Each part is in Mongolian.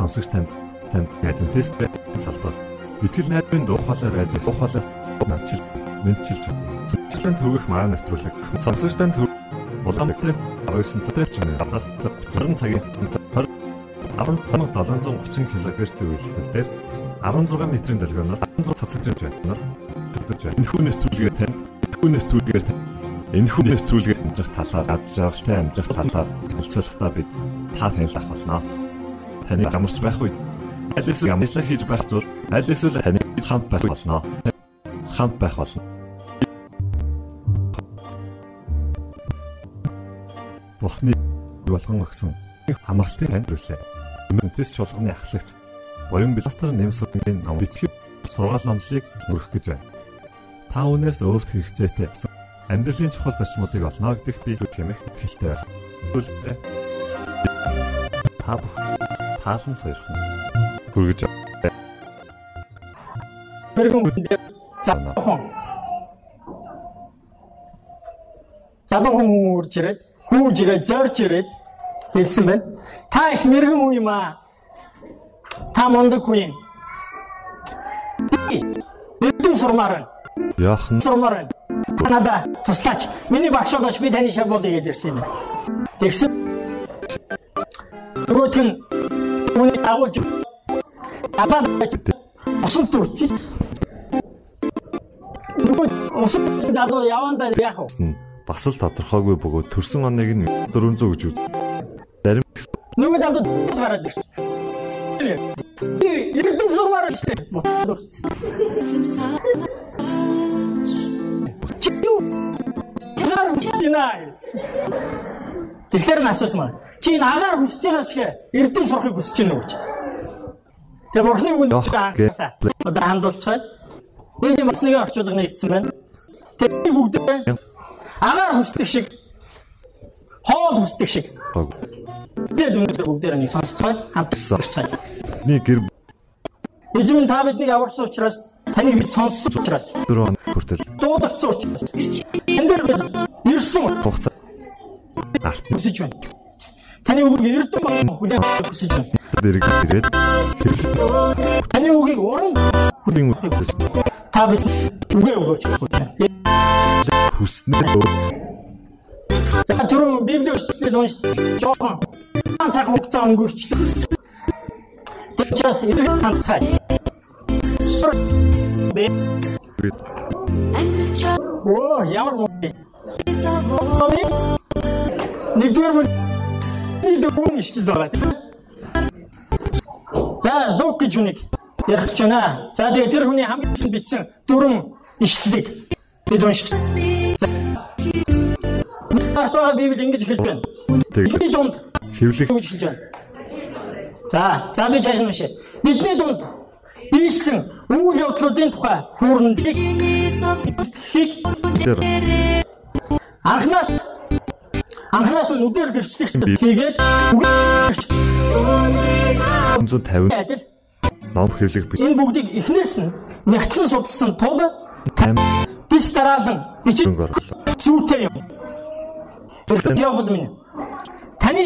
сонсогч танд танд адвентист салбар. Итгэл найдрын дуу хоолой радио дуу хоолойс надчил мэдчилж сүнчлэн төвөх маа нэвтрүүлэг. Сонсогч танд Улаанбаатарын 19 цагт гадаас 20 цагийн 1730 кГц зөвлөлтөөр 16 метрийн долгионоор 16 цацагч байна. Энэ хүн нэвтрүүлгээр тань хүн нэвтрүүлгээр энэ хүн нэвтрүүлгээр амьдрах талаар аз жаргалтай амьдрах талаар хэлцүүлэхдээ бид та танилцах болно. Таны гамарч байх үед аль эсвэл амжилт хийж байх зур аль эсвэл таны хамт байх болно. Хамт байх болно. Бурхны болгон өгсөн хамралтын амьдруулээ. Үнэтэс чуулганы ахлагч Боён Бластер нэмсүүдийн ном бичиг сургаал номлыг өргөх гэж байна. Та өнөөс өөрт хэрэгцээтэй амьдралын чухал зарчмуудыг олно гэдэгт би хэмэх итгэлтэй байна. Та бүх таалан суурхан хүргэж Тэрхэн бүтэндээ цаахан Залуу хүн үрж ирээд хүүж ирээд зорж ирээд хэлсэн байна. Та их мэрэгэн хүн юм аа. Та мундаг хүн юм. Бидэн сурмаар байна. Яахан сурмаар байна. Танада туслаач. Миний багш болооч би таны шав болъё гэдэрсэн юм. Тэгсэн. Өөрөөх нь түүний дагуулж апаа усан турчиж. Нөгөө усан дадуу явандаа яах вэ? бас л тодорхойгүй бөгөөд төрсөн оныг нь 400 гэж үз. Зарим Нөгөө дадуу гараад ирсэн. Ирдэн сурмаар штэ. Дурц. Чи юу? Яар үчинаа. Тэгэхээр насаас Чи нагаар хүсэж байгаа шиг эрдэм сурахыг хүсэж байна уу гэж. Тэгээ бурхны үгэнд одоо хандуулцгаая. Нэг юм бас нэгэн орчуулга нэгдсэн байна. Тэгээ бүгд агаар хүсдэг шиг хоол хүсдэг шиг зэд өнөдөр бүгдээр нэг сонсцгаая. Хамт сонсцгаая. нэг гэр Эзэн та биднийг аварсан учраас таныг бид сонссон учраас 4 он хүртэл дуудагдсан учраас энэ дээр ирсэн хугацаа алт хүсэж байна. Таны үгийг эрдэм хүлээн хүсэж байна. дэрэг ирээд Таны үгийг уран хүлийн үтээс та бид үгээ өгөөч байна. хүснээр За түрүүн Библи өсөлтөд уншсан. Жохон цаг хугацаа өнгөрчлөө. Тэгчээс ирэх ханцай. Оо ямар мөнгө. Нэгдүгээр нэгдүгээр хүн иштэл байгаа тийм. За лук гэж хүнийг ярих гэж байна. За тэгээ тэр хүний хамгийн их бичсэн дөрвөн ишлэлийг бид уншиж. Ахтаа Библи ингэж хэлж байна. Бидний дунд хэвлэх гэж хэлж байна. За, за би цааш нь уншия. Бидний дунд биелсэн үйл явдлуудын тухай хүүрнэлийг хийг анхнаас анхнаас нь үдээр гэрчлэгч үгээрч 150 адил ном хэвлэх бит энэ бүгдийг эхнээс нь нягтлан судалсан тул бис дараалан орлоо. зүйтэй юм. Явбал минь. Таны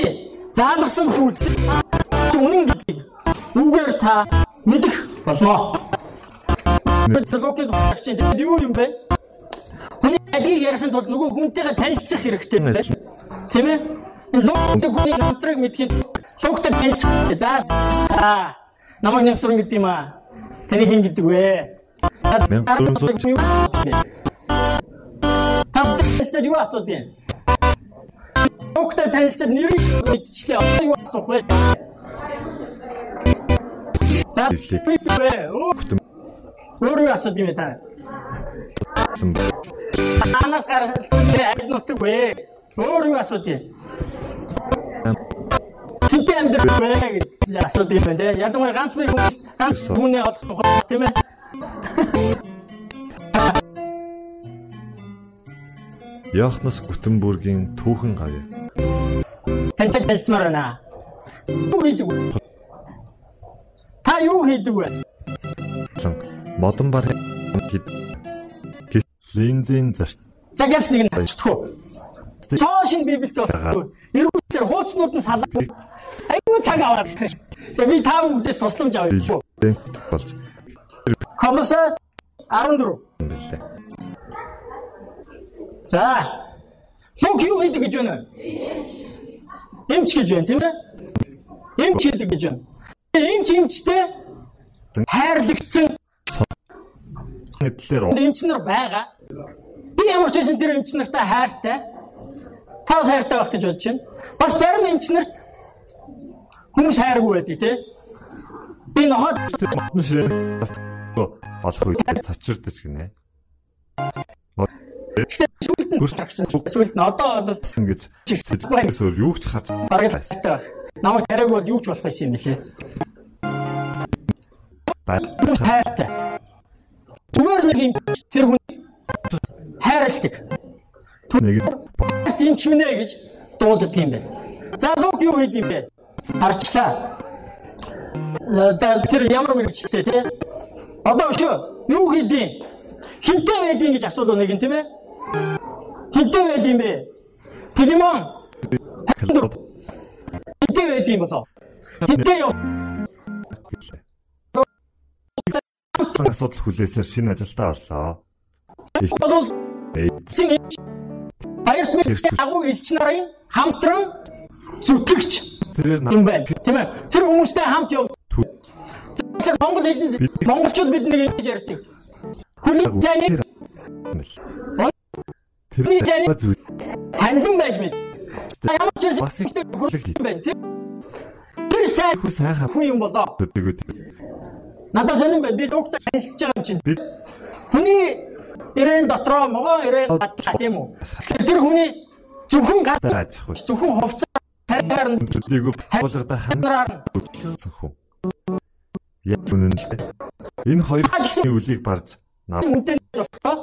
заалгасан зүйлс үнэн гэдгийг үгээр та мэдэх болно. Багчийн тэгэд юу юм бэ? Хүний адгийг ярихын тулд нөгөө хүнтэйгээ танилцах хэрэгтэй байна. Тийм ээ? Хүний намтрыг мэдхийн локид танилцах. За аа намайг нэмсрэн гэдэг юм аа. Таны хин гэдэг вэ? Танилцаад юу асууд юм? Локид танилцаад нэрийг мэдчихлээ. Юу асуух вэ? За Хэвлэх. Өө Өөрөө асууд юм та. гэсэн Анаас гараад аль нутаг вэ? Өөрөө асууд юм. Хинтээ амьдрах вэ гэж асууд юм байна. Ядангуяа ганц би хүмүүс ганц хүнээ олох тухай тийм ээ. Яхнес Гутенбургийн түүхэн гавь. Тантай хэлцмаар байна. Юу хийдэг вэ? Та юу хийдэг вэ? Модон бар хэд линзийн зарт За гэлс нэг нь чтгүү. цоошин библиэд. Эргүүлээр хууцнууд нь салаа. Айгуу цаг аваад. Тэгээ би тав үдээс тусламж авъя. болж Колосе 14. байлаа. За. Лук юу хийдэг гэж байна? Эмч гэж байна тийм ээ? Эмч хийдэг гэж байна. Эмч эмчтэй хайрлагдсан Хэдлэр эмч нар байгаа. Би ямар ч байсан тэр эмч нартай хайртай. Тав хайртай байх гэж бодож байна. Бас зарим нарт хүмүүс хайргүй байдаг тий. Би ноход матны ширээ бас олох үед цочирдож гинэ. сүлд нь одоо бол Ингэж сэтгэлээс юу ч харж бараг хайртай байх. Намайг тариаг бол юу ч болох байсан юм билээ. Хүмүүс хайртай. Зүгээр нэг юм тэр хүн хайрладаг. нэг эмч минь ээ гэж дууддаг юм байна. Залууг юу хийд юм бэ? Арчлаа. Э, тэр ямар мэрэгчлээ тий? Одоо шүү юу хийдэв? Хинтээ байдیں۔ гэж асуулаа нэг нь тийм ээ. Хинтээ байд юм бэ? Пилимон. Хинтээ байд юм болоо. Хинтээ юу? асуудал хүлээсээр шинэ ажилдаа орлоо. Тэгвэл Мэрэгчлийн агуу элч нарын хамтран зүтгэгч тэрээр юм байна. Тийм ээ. Тэр хүмүүстэй хамт яв. Тэгэхээр Монгол хэлэнд монголчууд бид нэг ингэж ярьдаг. Хүний таны тэр зүйл хандин байж мэд. Ямар ч Бас их юм байна. тийм. Тэр сайн хүү сайхан хүн юм болоо. Надад сонирн байна. Би лугтай танилцж байгаа юм чинь. Хүний ирээн дотроо могоо ирээн гадлаа тийм үү? Тэр хүний зөвхөн гад тааж ах зөвхөн хувцас тараар нь төдийгүй болгода хандраар хүн. Яг үнэн л дээ. Энэ хоёр үлийг барж нав үнтэй болохоо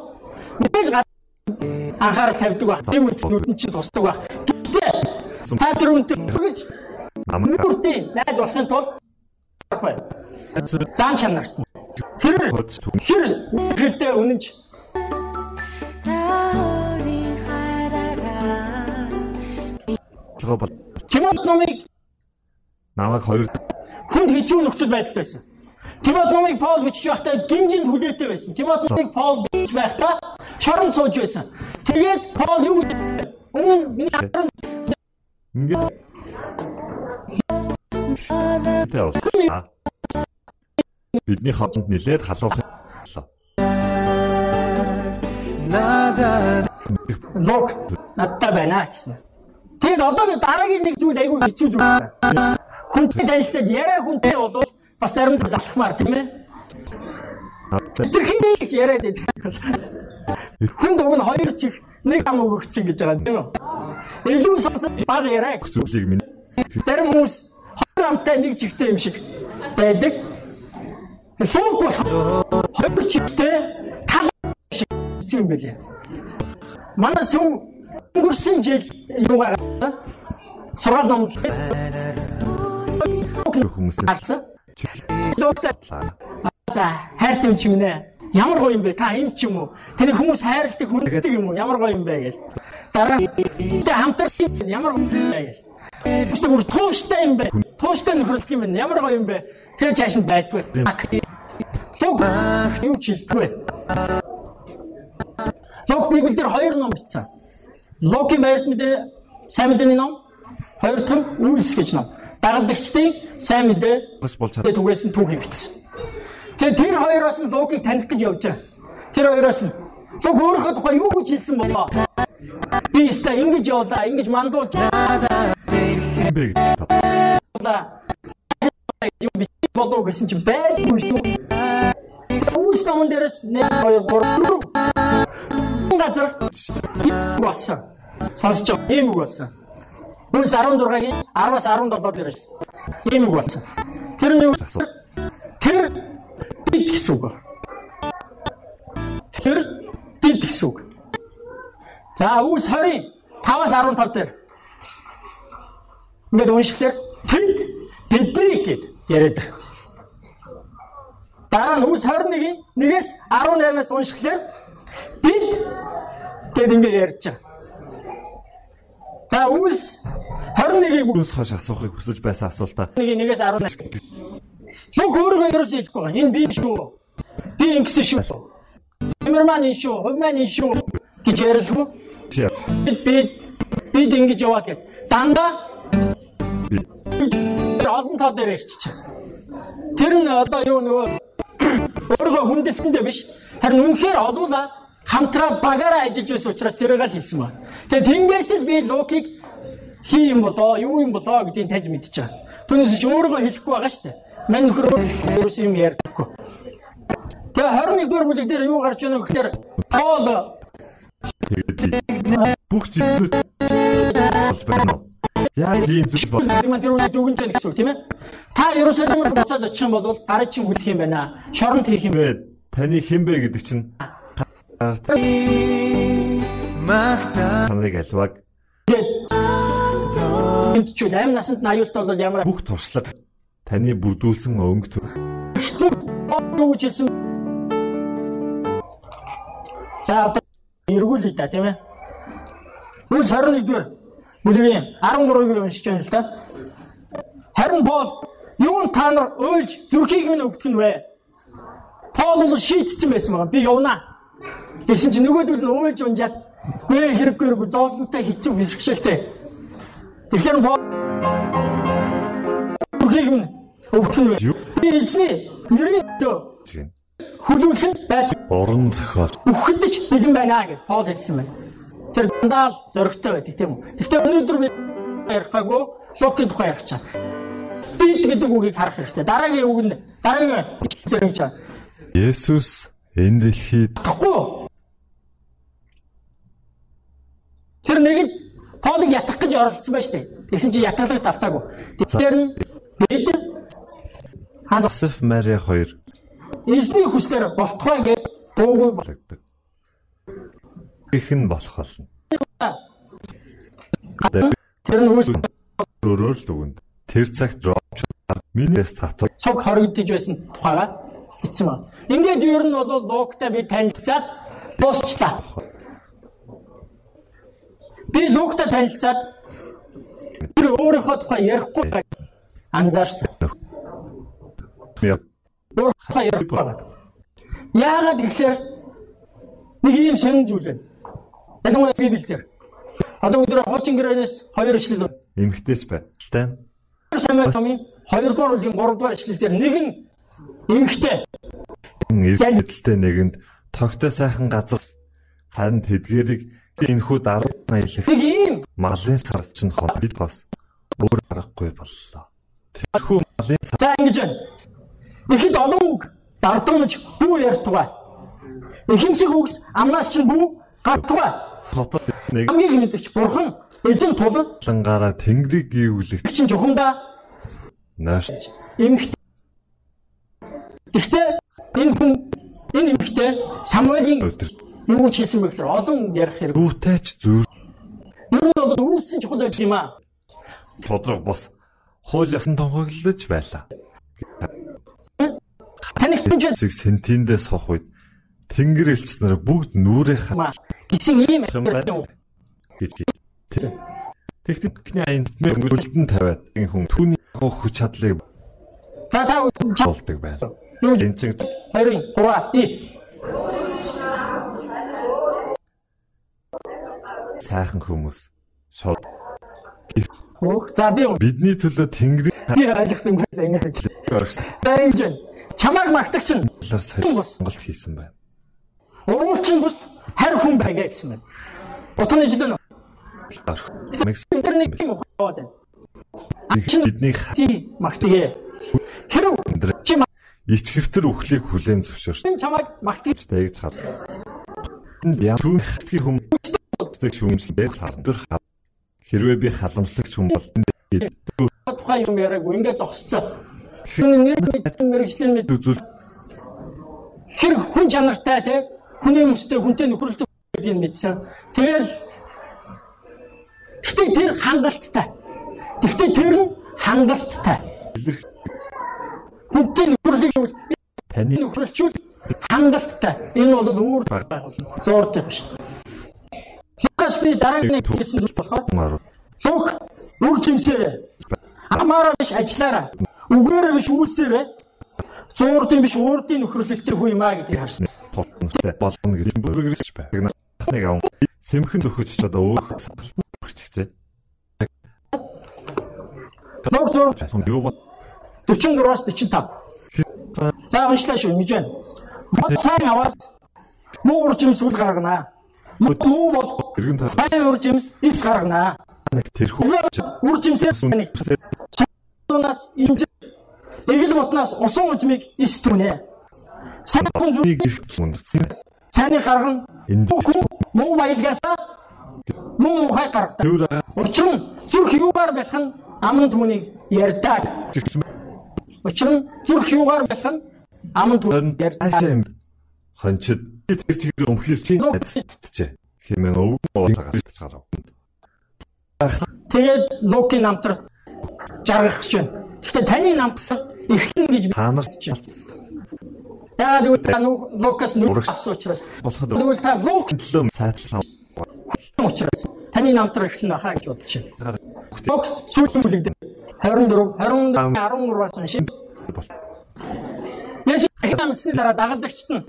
мэдээж гад анхаарал тавьдаг баг. Тийм үү нүдэн чинь тусдаг баг. Гэхдээ та тэр үнтэй гэж намайг найз болохын тулд. Зан чанарт. Тэр тэр хэлтэй үнэнч толгой бол Тимот номыг намайг хоёр хүнд хэцүү нөхцөл байдалд байсан. Тимот номыг Паул бичиж байхдаа гинжинд хүлээтэй байсан. Тимот номыг Паул бичиж байхдаа шорон сууж байсан. Тэгээд Паул юу вэ? Өмнө миний харан ингээд. Бидний хоолнд нилээд халуух боллоо. лог надтай байна гэсэн. Тэгээд одоо дараагийн нэг зүйл айгүй хэцүү зүйл байна. Хүнтэй танилцаад яриа хүнтэй бол бас заримдаа залхмаар тийм ээ. Надтай Тэр хинээ их яриад байдаг. Хүнд уг нь хоёр чих нэг ам өгөгцсөн гэж байгаа тийм үү? Илүү сонсож баг яриа. зүйлийг минь Зарим хүмүүс хоёр амтай нэг чихтэй юм шиг байдаг. Шууд бол хоёр чихтэй тал шиг юм байлээ. Манай сүм өнгөрсөн жил юу гарсан? Сургаал ном хүмүүс гарсан. Доктор за хайртай юм чи минь ямар гоё юм бэ? Та юм ч юм уу? Тэний хүмүүс хайрладаг хүнддэг юм уу? Ямар гоё юм бэ гэж. Дараа тэ хамтарсан ямар гоё юм бэ гэж. Биштэй бүр тууштай юм бэ? Тууштай нөхөрлөг юм бэ? Ямар гоё юм бэ? Тэр чааш нь байдгүй. Луг юу ч хэлдэггүй. Луг Библиэлд дээр хоёр ном бичсэн. Лугийн баярт мэдээ сайн мэдээний ном, хоёр дахь нь үйлс гэж ном. Дагалдагчдын сайн мэдээ бас болж Тэгээд түгээс нь түүхийг бичсэн. Тэгээд тэр хоёроос нь логик таних гэж явж байгаа. Тэр хоёроос нь лог өөрөө тухай юу гэж хэлсэн болоо? Би өстой ингэж явлаа, ингэж мандуулж явлаа. Юу би болоо гэсэн чи байдгүй шүү. Үүс номон дээрээс 1 2 3 газар болсон. Сонсож байгаа юм уу болсон. Үүс 16-гийн 10-аас 17 дээрээс ийм үг болсон. Тэр нь юу асуу. Тэр бид гэсэн үг. Тэр бид гэсэн үг. За үүс 20 5-аас 15 дээр. Ингээд уншихлаар тэнд бидний гэд яриад байгаа. Дараа нь үүс 21-ийн 1-ээс 18-аас уншихлаар бид гэд ингээд ярьж байгаа. За үйлс 21-ийг Юус хойш асуухыг хүсэж байсан асуултаа нэг нэгээс 11. Лук өөрөө ерөөсөө хэлэхгүй байгаа. Энэ би шүү. Би ингэсэн шүү. Тэмэрман энэ шүү. Хувьман энэ шүү гэж ярилгүй. Бид бид бид ингэж яваад гэх. Дандаа олон тал дээр ирчих. Тэр нь одоо юу нөгөө өөрөө хүндэсэндээ биш. Харин үнэхээр олуула хамтраад багаараа ажиллаж байсан учраас тэрийг л хэлсэн ба. Тэгээ тэнгээс л би лукийг хий юм болоо, юу юм болоо гэдгийг таньж мэдчихэе. Түүнээс ч өөрөө хэлэхгүй байгаа шүү дээ. Мань нөхөр өөрөөс юм ярьдаггүй. Тэгээ 21 дугаар бүлэг дээр юу гарч байна вэ гэхээр тэгээд би бүх зүйлүүд болж байна уу? Яаж ийм зүйл бол тэр үнийг зүгэн жаа гэсэн тийм ээ. Та Иерусалимд буцаад очих юм бол гараж чинь хүлэх юм байна. Шоронд хийх юм. бэ? Таны хэн бэ гэдэг чинь таныг альваг үл амь насанд 80 бол ямар бүх туршлага таны бүрдүүлсэн өнгө төр юу хэлсэн. За эргүүлээ да тийм ээ. Үл 21 дээр бүлгийн 13-ыг уншиж байна л да. Харин Пол юун та нар ойлж зүрхийг минь өгдөх нь вэ? Пол бол шийдсэн байсан байгаа. Би явнаа. Гэсэн чинь нөгөөдөл нь ойлж унжаад нэ хэрэггүй зовлонтой хэцүү бишгшэлтэй. Тэгэхээр өгдөх нь? Юу? Би эзний нэрийн дөө хүлүүлэх нь байд уран зохиол үхэдэж бэлэн байна гэж Пол хэлсэн байна. Тэр дандаа л зөрөгтэй байдаг тийм үү? Гэхдээ өнөөдөр би ярихаагүй локийн тухай ярих чаа. Бид гэдэг үгийг харах хэрэгтэй. Дараагийн үг нь дараагийн дээр гэж. Есүс энэ дэлхийд Тэгэхгүй. Тэр нэг нь Полыг ятгах гэж оролцсон шүү дээ. Тэгсэн чинь ятгалаг тавтаагүй. Тэр нь бид ханзах Йосеф Мари хоёр эзний хүслээр болтугай гэж дуугүй бол. болгодог. Их нь болох болно. Тэр нь үс Өөрөөр л үгэнд тэр цагт ромч минээс татвар цог хоригдож байсан тухайга бичсэн байна. Ингээд ер нь бол лугтай би танилцаад дуусчлаа. Би лугтай танилцаад тэр өөрийнхөө тухай ярихгүй анзаарсан. Өөрийнхөө ярихгүй. Яагаад гэхээр нэг юм сонин зүйл байна. Ялангуяа Библиэлд. Одоо өдөр хуучин гэрээс хоёр ишлэл байна. эмгтээч бай. Стан Самуэль номын 2 дугаар бүлгийн 3 дугаар ишлэлээр нэг нь эмхтэй эргэлтэлтэй нэгэнд тогтой сайхан газар харин тэдгэрийг энхүү даруй маялах нэг ийм малын сарч нь хол бид бас өөр аргагүй боллоо. Тэрхүү малын сар за ингэж байна. Ихэд олон үг дардамж бүү ярьтугай. Ихэмсэг үгс амнаас чинь бүү гартугай. хотод нэг Хамгийн мэдгч бурхан эзэн тулан лангаараа тэнгэрийг гүйвлэх чинь жухамда нойр эмхтэй. Гэхдээ энэ хүн энэ эмхтэй Самуэлийн өдөр юу хэлсэн бэ гэхээр олон ярих хэрэг. дүүтэйч зүр Ер нь бол үүссэн чухал байд юм аа. тодрог бос хууль ёсон тунхаглаж байлаа. Зэг сентиндээ сох үед тэнгэр элч нар бүгд нүрээ хат маа гисэн ийм гэж тэр техникний аянд мөрөлдөн тавиад энэ хүн түүний хүч чадлыг За та болдог байна. юу Энэ чинь хоёрын гурав и сайхан хүмүүс шууд Хөөх. За би бидний төлөө тэнгэрийн би ойлгосон юм гэсэн ингэ. харагч За ингэж байна. Чамайг магтагч нь сонголт хийсэн байна. уруучин бус харь хүн байгээ гэсэн байна. Утганы жилэн Мекс интернет юм хаваад байна. бидний магтгээ. Хэрв чи ичгэвтер үхлийг хүлээн зөвшөөрч чамайг магтаж таягч хад. Яа түүхтгийн хүмүүстэг шүүмжлэлээр хардар хад. Хэрвээ би халамжлагч хүн бол тухайн юм яриаггүй ингээд зогсцоо. Тэр нэр мэдсэн мэрэгчлэн мэд үзүүл хэр хүн чанартай те хүний өмстэй хүнтэй нөхөрлөлтөй гэдгийг мэдсэн. Тэгэл Гэхдээ тэр хангалттай. Гэхдээ тэр нь хангалттай. Хүнтэй нөхөрлөгийг бол таны нөхөрлөлчүүл хангалттай. Энэ бол өөр Баг. зууртай биш. Лукас би дараагийн хэлсэн зүйл болохоор Лук үр жимсээрээ. Амаараа биш ажиллаараа. Үгээрээ биш үйлсээрээ. Зуурдын биш уурдын нөхрөлөлтөй хүү юм аа гэдгийг харсан. тултай болно гэж бүргэрч байг. Нэг аван сэмхэн зөхөж ч одоо өөх саталтан хүрчихжээ. Лук зур Сон юу бод 44-аас 45. За уншлаа шүү гэж байна. Мод сайн аваад муу ур жимс үл гаргана. Муу бол иргэн тас сайн ур жимс ис гаргана. тэрхүү Ур жимсээр нэг Унаас имж Эгэл ботнаас усан ужмыг ис түнэ. Сайн хүн зүг нэг их үндсэн. цааны гаргана. Энд Хүн муу баялгаасаа муу мухай гаргадаг. Учир нь зүрх юугаар нь аман түүнийг ярьдаг. Учир нь зүрх юугаар нь аман түүнийг ярьдаг. Хончид тэр чигээр өмхил чи мэдчихэ. Хэмээн өвгөн гарч гарав. Тэгээд Лукийн намтар жаргах гэж байна. Гэхдээ таны намтар эрхэн гэж Та нарт яагаад гэвэл та Лукас нүг авсан учраас болоход тэгвэл та Лук төлөө сайтал учраас таны намтар эрхэн бахаа гэж бодож байна. Лукс сүүлийн бүлэгдээ 24 24 13-аас уншин. Яш хамсны дараа дагалдагчт нь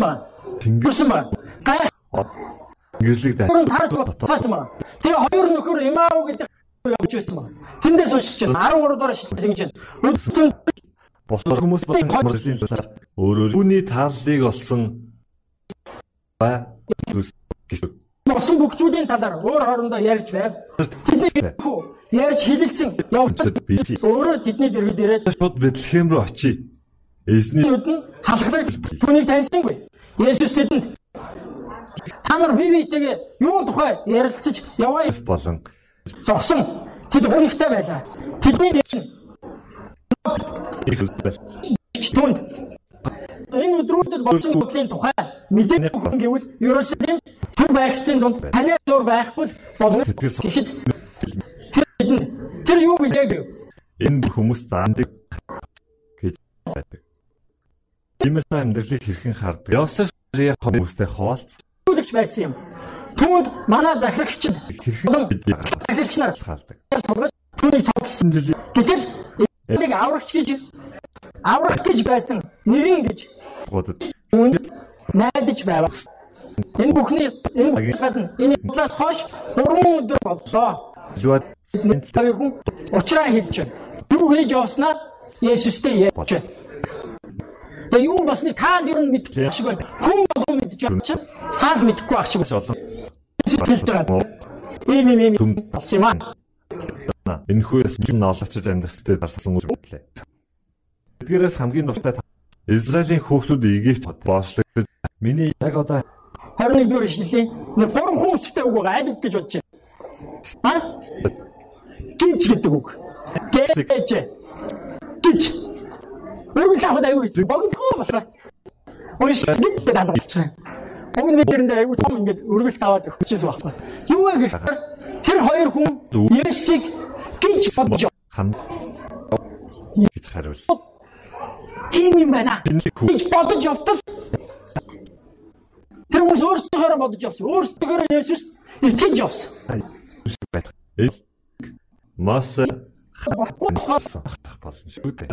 ба Тэнгэр гүрсэн ба гай гэрлэг дай. Гурван тарж цаасан ба. Тэгээ хоёр нөхөр Имаав гэдэг явж байсан ба. Тэндээс уншиж байна. 13 дугаар шилжсэн гэж байна. Өдөртөн Босор хүмүүс болон мөрлийн талаар өөрөөр үүний тааллыг олсон ба гэж болсон бүх зүйлийн талаар өөр хоорондоо ярьж байв. Тэдний ярьж хилэлцэн тий. өөрөө тэдний дэргэд ирээд шууд Бэтлехэм рүү очие. Эзний нүд нь халахлаг түүнийг таньсангүй. Есүс тэдэнд та нар бие биетэйгээ юу тухай ярилцаж яваа болон зогсон. Тэд гонхтой байлаа. Тэдний үстэл түнд энэ өдрүүдэд болсон бүхлийн тухай мэдээ өгөн гэвэл Иерусалим төв байгчдын дунд танай зур байхгүй болно. Тэгэхэд тэр юу билээ гэв. энэ хүмүүс заандаг гэж байдаг. Тиймээс амьдралыг хэрхэн хардаг? Йосеф Мария хүмүүстэй хуваалц Түлэгч байсан юм. Түүнд манай захирагч нь хэрхэн бидний захирагч нар хаалдаг. түүнийг цогцолсон. 9 жилийн Гэтэл энийг аврагч гэж аврах гэж байсан нэрийн гэж гудад үүнд найдаж байв. Энэ бүхнээс энэ гадна энэ талаас хойш 3 өдөр боллоо. Луад Хоёр хүн уучраа хэлж байна. Юу хийж явснаа Есүстэй ярьж байна. Тэгээ юу болсныг та ер нь мэдэх ашиг байна. Хүн мэдж байгаа чинь таад мэдэхгүй ах шиг олон Есүс хэлж байгаа. Ийм ийм ийм болсон юм аа. энэ хүйс юм ноолчж амьдралтай дарсан үг мэтлээ. Эдгээрээс хамгийн дуртай та- Израилийн хүүхдүүд игэж боочлогдож миний яг одоо 21 дугаар ишлэлийн нэг гурван хүмүүстэй үг байгаа аль үг гэж бодож байна. Аа? Гинж гэдэг үг. Гэж. Гинж. Үргэлж аваад аюу хийх. Богино болоо. Ой шигт даалгаж байгаа. Өмнө нь тэрэнд аюу том ингээд үргэлж аваад өгчээс багтаа. Юу вэ гэхээр тэр хоёр хүн Есүсийг гинж бодож хам гэж хариулсан. ийм юм байна. Гэж бодож явтал тэр хүмүүс өөрсдөө бодож явсан. Өөрсдөө Есүс итгэж явсан. байх. Эл мас болохгүй болсон болсон шүү дээ.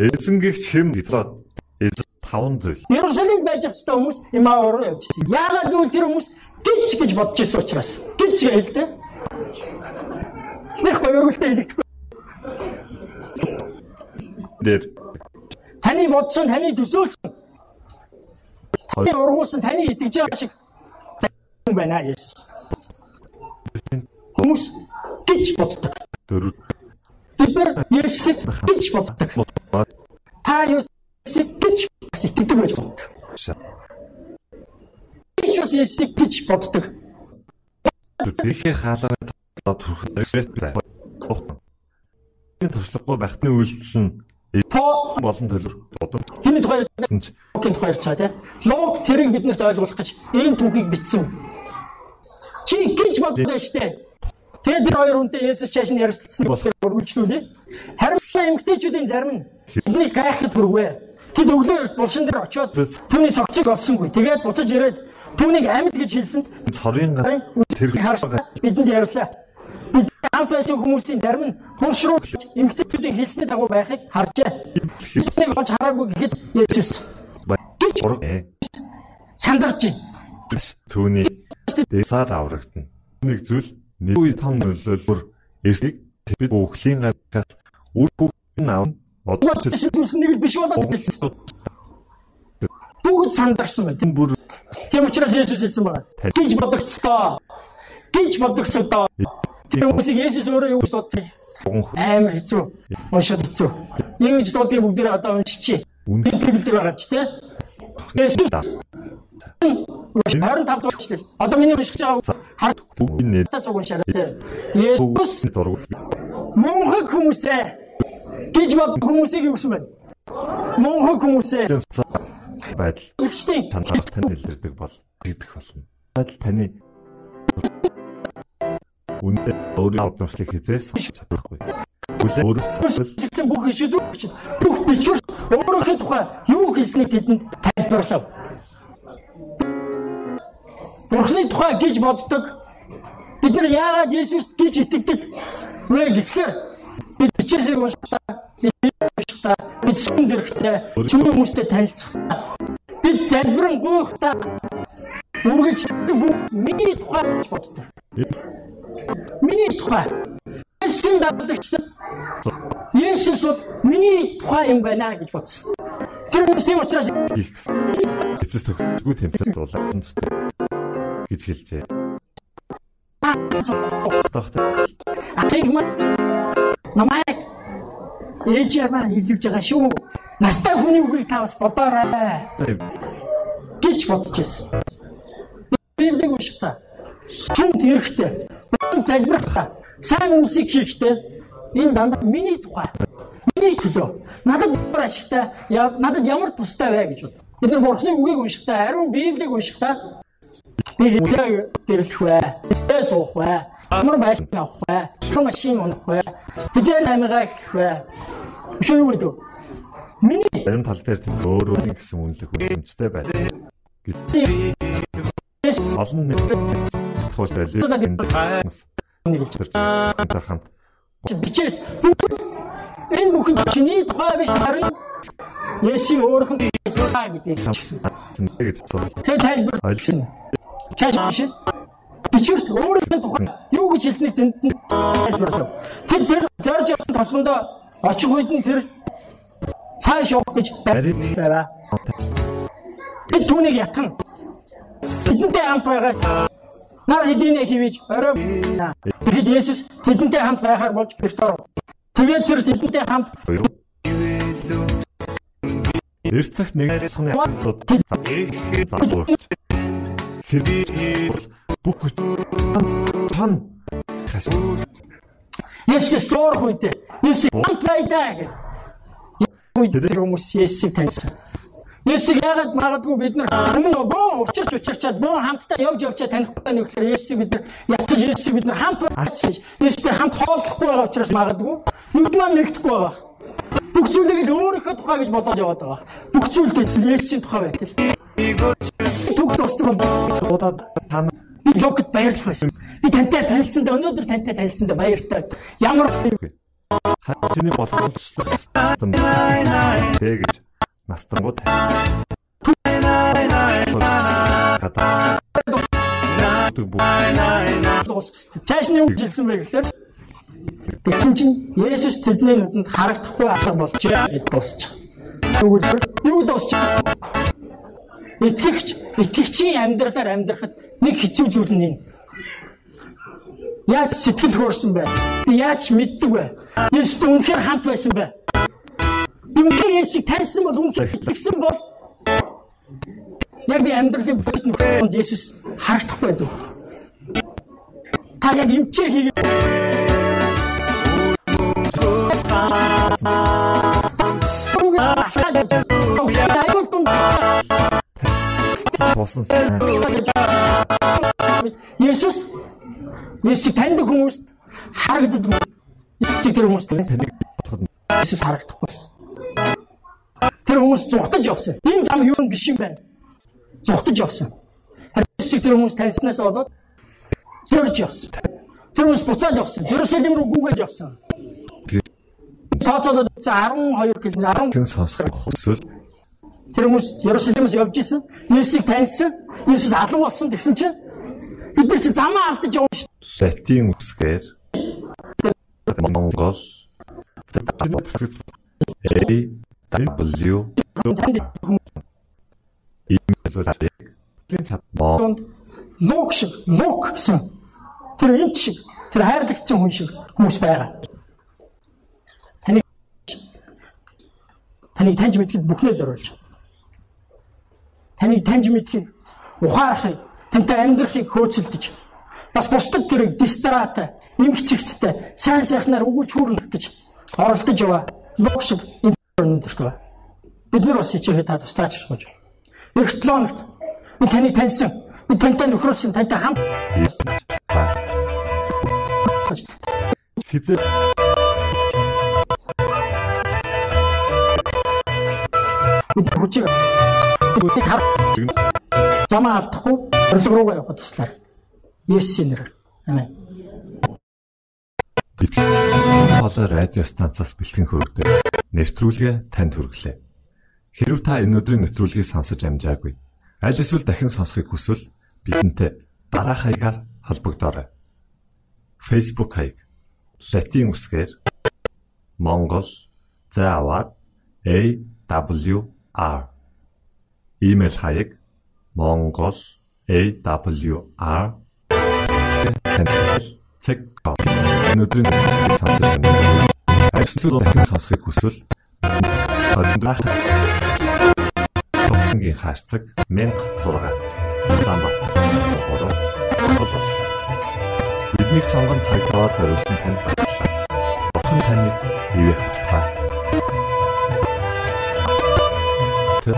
Эзэнгэгч хэм дитлоод эзэл таван зүйл. Иерусалим байж хэвчтэй хүмүүс имаа ороо явчихсан. Яагаад гэвэл тэр хүмүүс гинч гэж бодож ирсэн учраас. Гинч хэлдэг. Нэг хоёргуултай хэлдэг. Дээр. Таны бодсон, таны төсөөлсөн. Таны ургуулсан, таны итгэж байгаа шиг юм байна Есүс. Хүмүүс гинч боддог дөрөв бид нар Есүс гэж боддог. Та Есүс гэж сэтгэдэг байж болдог. Бид ч бас Есүс гэж боддог. Тэрхээ хаалганы тод хүрхэд байх. Энэ туршлагагүй байхны үйлдэл нь болон төлөв бодом. Хиний тухай ярьж тухай ярьчаа тий. Лог тэрийг биднэрт ойлгуулах гэж энэ түүхийг бичсэн. Чи гэж боддоо штэ. Тэгээд тэр хоёр хүнтэй Есүс нь ярилцсан болохоор өргөжлүүлээ. Харамсалтай эмгтээчүүдийн зарим нь бидний гайхад хүрвэ. Тэд өглөө булшин дээр очиод түүний цогцыг олсонгүй. Тэгээд буцаж ирээд түүнийг амьд гэж хэлсэнд цорын тэр бидэнд ярьлаа. Бид хамт байсан хүмүүсийн зарим нь хурш руу эмгтээчүүдийн хэлсний дагуу байхыг харжээ. Биднийг олж хараагүй гэхэд Есүс сандарч. Түүний дэсаар аврагдана. Нэг зүйл нэг үе том нөлөөлмөр эрсийг бид бүхлийн гараас үр бүхэн аав Угааж зүйлс нэг биш болоод хэлсэн. Бүгд сандарсан байна. бүр Тийм учраас Есүс хэлсэн байна. Гэж бодогцлоо. Гэж бодогцлоо. Хүмүүсийг Есүс өөрөө юу гэж боддог? Амар хэцүү. Уншаад хэцүү. Ийм ч дуудыг бүгдээ одоо уншчихъя. үн Библиэлд байгаа ч тийм. Есүс 25 дугаар дээ. Одоо миний уншиж байгаа хар та цуг уншаарай. Есүс мөнхөг хүмүүсээ гэж бод хүмүүсийг юу гэсэн бэ? Мөнхөг хүмүүсээ байдал танаас тань илэрдэг бол тэгдэх болно. Байдал таны үндэ өөрөө авдамшлыг хизээс чадахгүй. Хүлээ өөрөөсөө бүх иш зүг бүх бичвэр өөрийнхөө тухай юу хэлснийг тэдэнд тайлбарлав. Бурхны тухай гэж боддог. Бид нар яагаад Есүс гэж итгэдэг вэ гэхээр бид бичээсээ уншдаа, бид уншдаа, бид сүм дэрхтээ, чимээ хүмүүстэй танилцахдаа, бид залбирэн гуйхдаа үргэлж миний тухай гэж боддог. Миний тухай. Есүс дадагчсан. Есүс бол миний тухай юм байна гэж бодсон. Тэр хүмүүс тийм учраас эцэс төгсгөө тэмцэл дуулаад гэж хэлжээ. Тогтоо ахыг маа намайг ээжээваа хэлж байгаа шүү. Настай хүний үгийг та бас бодоорой гэж бодож байсан. Библийг уншихтаа сүм тэрхтээ залбирхтаа сайн үсийг хийхдээ энэ дандаа миний тухай миний төлөө надад ямар ашигтай надад ямар тустай вэ гэж бод. Бид нар бурхны үгийг уншихтаа ариун библийг уншихтаа би хэдээ гэрэлх вэ? Хэдээ суух вэ? Ямар байшин авах вэ? Хэдэн машин унах вэ? Хэдэн амигаа гэх вэ? Шөө юу гэдэг? Миний зарим тал дээр тийм өөр өөр гэсэн үнэлэх үнэмштэй байдаг. Олон нэг тохиол байлээ. нэг хэлж Тэр хамт бичээс энэ бүхэн чиний тухай биш харин Есүс гэдэг хэлсэн. асуув. Тэр тайлбар Ойлгосон. Чааш биш. Бичвэрт өөрийнх нь тухай юу гэж хэлснийг тэнд нь тайлбарлав. Тэр зэр зорж явсан тосгондоо очих үед нь тэр цааш явах гэж байна. Бид түүнийг ятган бидэнтэй хамт байгаа Нар хэдийнэ хивэж орой. Тэгэд Есүс тэдэнтэй хамт байхаар болж оров. Тэгээд тэр тэдэнтэй хамт цагт нэг цоны хамтууд залуурч. Хэрэг бүх тань хас Есүс зурх үедээ Есүс байдаа тэр хүмүүс Есүсийг таньсан. Есүс яагаад магадгүй бид нар өмнө боо учирч учирчаад боо хамтдаа явж явчаа танихгүй байх гэхээр Есүс бид нар ятгаж Есүс бид нар хамт байж Есүстэй хамт хооллохгүй байгаа учраас магадгүй нүд маань нэгдэхгүй байгаа. Бүх зүйлийг л өөрийнхөө тухай гэж бодоод яваад байгаа. Бүх зүйлдээ Есүсийн тухай байтал. Түг тусдаг удаад тань логт баярлах байсан. Би тантай танилцсандаа өнөөдөр тантай танилцсандаа баяртай. Ямар хатны боломжлох юм тэгэж настангууд хата түг Чаашны үг хэлсэн бэ гэхээр Тэгсэн чинь Есүс тэдний нүдэнд харагдахгүй алга болжээ гэж дуусчих. Тэгвэл юу дуусчих? Итгэгч, итгэгчийн амьдралаар амьдрахад нэг хэцүү зүйл нь энэ. Яаж сэтгэл хөөрсөн бэ? Би яаж мэддэг вэ? Есүс үнэхээр хамт байсан бэ? Үнэхээр Есүсийг таньсан бол үнэхээр итгэсэн бол яг би амьдралын бүхэл нөхцөлд Есүс харагдахгүй байдаг. Та яг эмчээ хийгээд болсон. Есүс Есүс таньдаг хүмүүст харагддаг. Есүс тэр хүмүүст Таныг бодоход Есүс харагдахгүй байсан. Тэр хүмүүс зүхтаж явсан. Энэ зам юу юм биш юм байна. Зүхтаж явсан. Есүсийг тэр хүмүүс таньснаас болоод зорж явсан. Тэр хүмүүс буцаад явсан. Ерөсөлим рүү гүгээд явсан. Тооцоолоод 12 км 10 хэн сонсох хүсвэл тэр хүмүүс Ерөсөлимээс явж исэн. Есүсийг таньсан. Есүс алуу болсон гэсэн чинь бид нар чи замаа алдаж явна шүү. латин үсгээр Монгол A W Танд имэйлүүдийг чад моо донд лук шиг лук гэсэн тэр энэ шиг тэр хайрлагдсан хүн шиг хүмүүс байгаа. Таны таныг таньж мэдгэд бүхнээ зориулж. Таныг таньж мэдхийг ухаарахыг, тантай амьдрахыг хөөцөлдөж бас бусдад тэр дистрат, эмгцэгцтэй, сайн сайхнаар өгүүлж хүүрнэх гэж оролдож яваа. Лук шиг энэ өнөдөрт ба. Бид нар бас хичээхэд та туслаач гэж. Эх 7 хоногт би таныг таньсан. Би тантай нөхрөлсөн, тантай хамт хизээ бүхийг хар замаа алдахгүй орлого руугаа явахад туслаа. Есүсийн нэрээр. Амен. хоолой радио станцаас бэлтгэн хөрөгдөв. Нэвтрүүлгээ танд хүргэлээ. Хэрв та энэ өдрийн нэвтрүүлгийг сонсож амжаагүй аль эсвэл дахин сонсохыг хүсвэл бидэнтэй дараах хаягаар холбогдорой. Facebook хаяг: Latin үсгээр Монгол заавад AWR Имэйл хаяг: mongol@awr.cg Энэ өдрийн нэвтрүүлгийг сонсож байна. Эсвэл дахин сонсохыг хүсвэл Хондох Тохингийн хаарцаг 1006 Улаанбаатар хороо боловс Биднийг сонгон цаг зав зориулсан танд баярлалаа. Бурхан таныг бивээх болтугай. Тэр